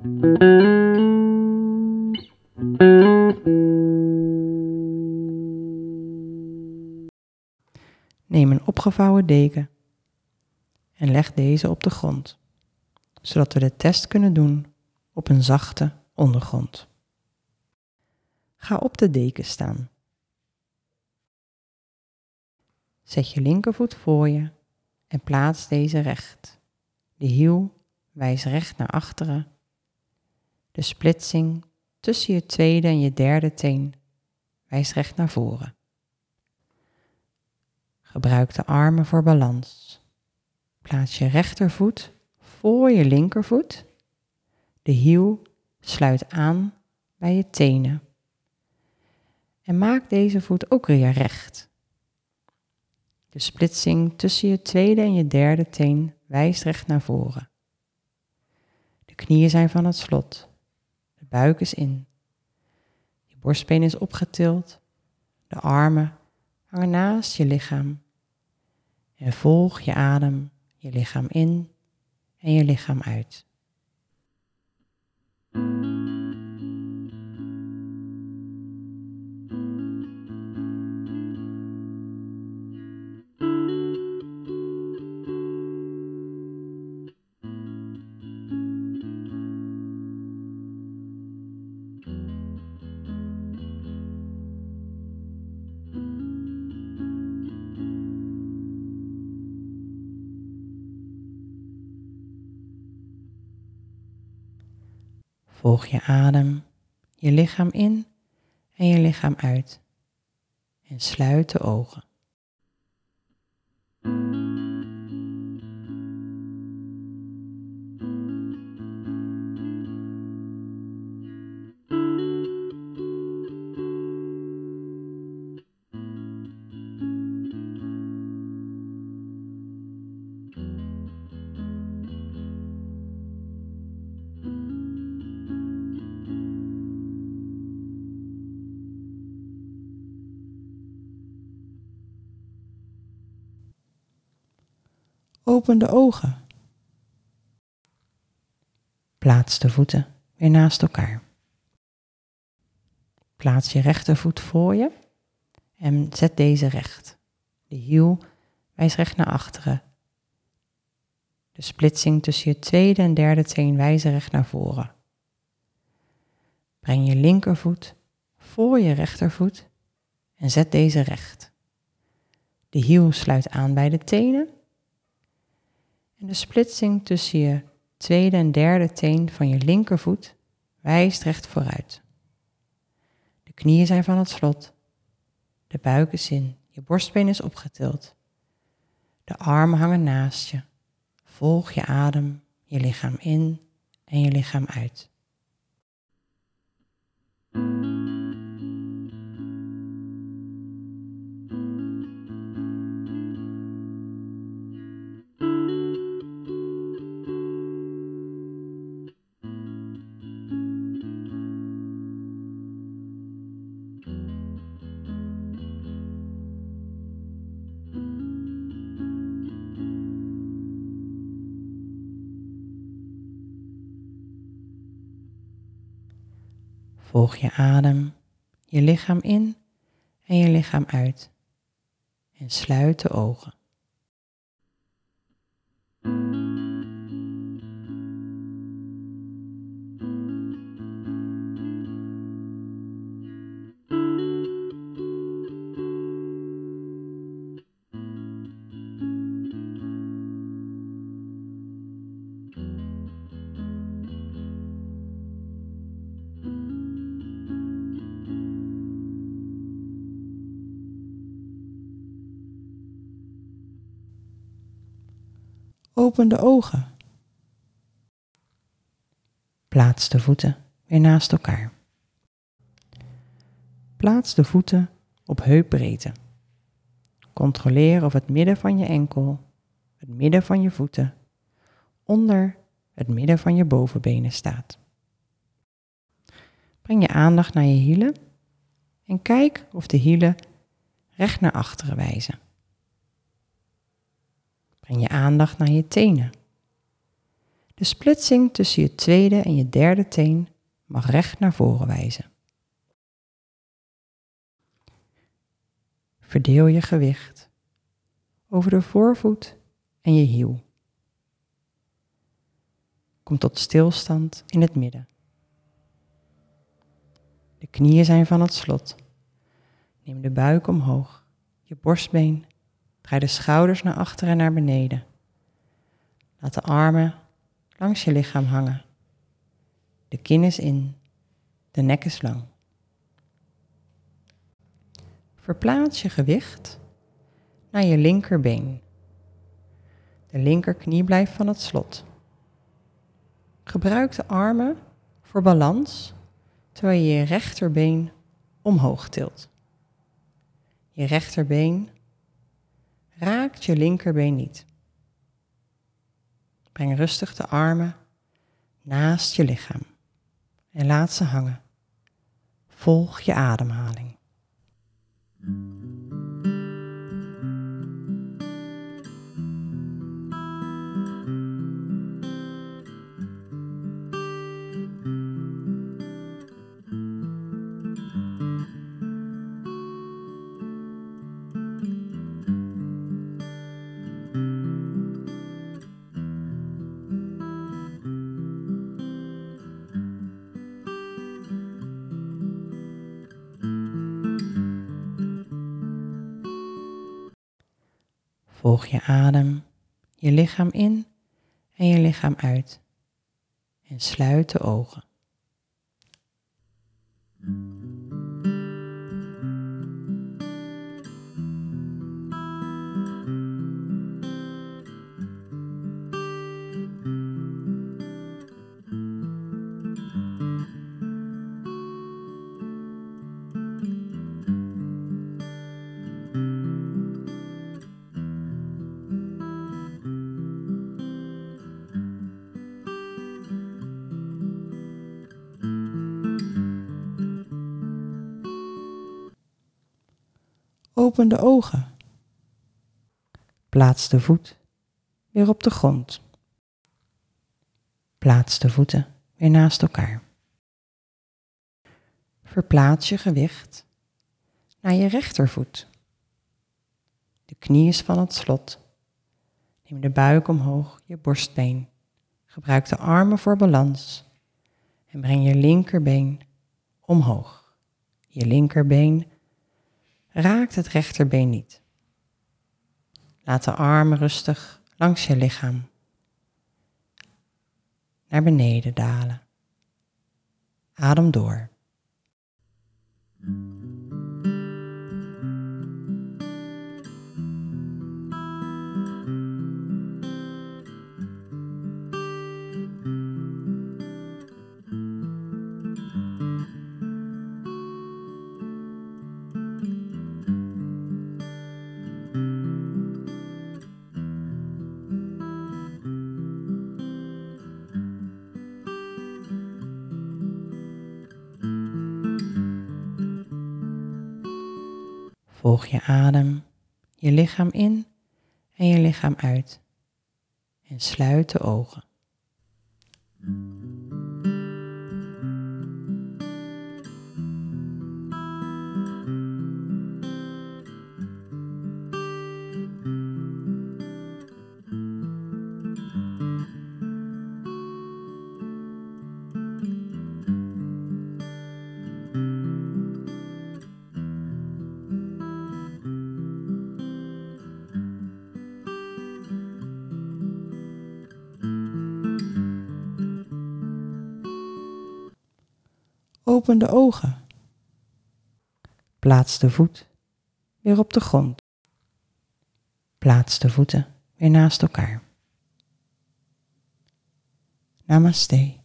Neem een opgevouwen deken en leg deze op de grond, zodat we de test kunnen doen op een zachte ondergrond. Ga op de deken staan. Zet je linkervoet voor je en plaats deze recht. De hiel wijst recht naar achteren. De splitsing tussen je tweede en je derde teen wijst recht naar voren. Gebruik de armen voor balans. Plaats je rechtervoet voor je linkervoet. De hiel sluit aan bij je tenen. En maak deze voet ook weer recht. De splitsing tussen je tweede en je derde teen wijst recht naar voren. De knieën zijn van het slot. Buik is in. Je borstbeen is opgetild. De armen hangen naast je lichaam. En volg je adem, je lichaam in en je lichaam uit. Volg je adem, je lichaam in en je lichaam uit. En sluit de ogen. Open de ogen. Plaats de voeten weer naast elkaar. Plaats je rechtervoet voor je en zet deze recht. De hiel wijst recht naar achteren. De splitsing tussen je tweede en derde teen wijzen recht naar voren. Breng je linkervoet voor je rechtervoet en zet deze recht. De hiel sluit aan bij de tenen en de splitsing tussen je tweede en derde teen van je linkervoet wijst recht vooruit. De knieën zijn van het slot. De buik is in. Je borstbeen is opgetild. De armen hangen naast je. Volg je adem, je lichaam in en je lichaam uit. Volg je adem, je lichaam in en je lichaam uit. En sluit de ogen. Open de ogen. Plaats de voeten weer naast elkaar. Plaats de voeten op heupbreedte. Controleer of het midden van je enkel, het midden van je voeten, onder het midden van je bovenbenen staat. Breng je aandacht naar je hielen en kijk of de hielen recht naar achteren wijzen. Breng je aandacht naar je tenen. De splitsing tussen je tweede en je derde teen mag recht naar voren wijzen. Verdeel je gewicht over de voorvoet en je hiel. Kom tot stilstand in het midden. De knieën zijn van het slot. Neem de buik omhoog, je borstbeen. Draai de schouders naar achter en naar beneden. Laat de armen langs je lichaam hangen. De kin is in, de nek is lang. Verplaats je gewicht naar je linkerbeen. De linkerknie blijft van het slot. Gebruik de armen voor balans terwijl je je rechterbeen omhoog tilt. Je rechterbeen raakt je linkerbeen niet. Breng rustig de armen naast je lichaam en laat ze hangen. Volg je ademhaling. Volg je adem, je lichaam in en je lichaam uit. En sluit de ogen. Open de ogen. Plaats de voet weer op de grond. Plaats de voeten weer naast elkaar. Verplaats je gewicht naar je rechtervoet. De knie is van het slot. Neem de buik omhoog, je borstbeen. Gebruik de armen voor balans. En breng je linkerbeen omhoog. Je linkerbeen raakt het rechterbeen niet. Laat de armen rustig langs je lichaam naar beneden dalen. Adem door. Volg je adem, je lichaam in en je lichaam uit. En sluit de ogen. Open de ogen. Plaats de voet weer op de grond. Plaats de voeten weer naast elkaar. Namaste.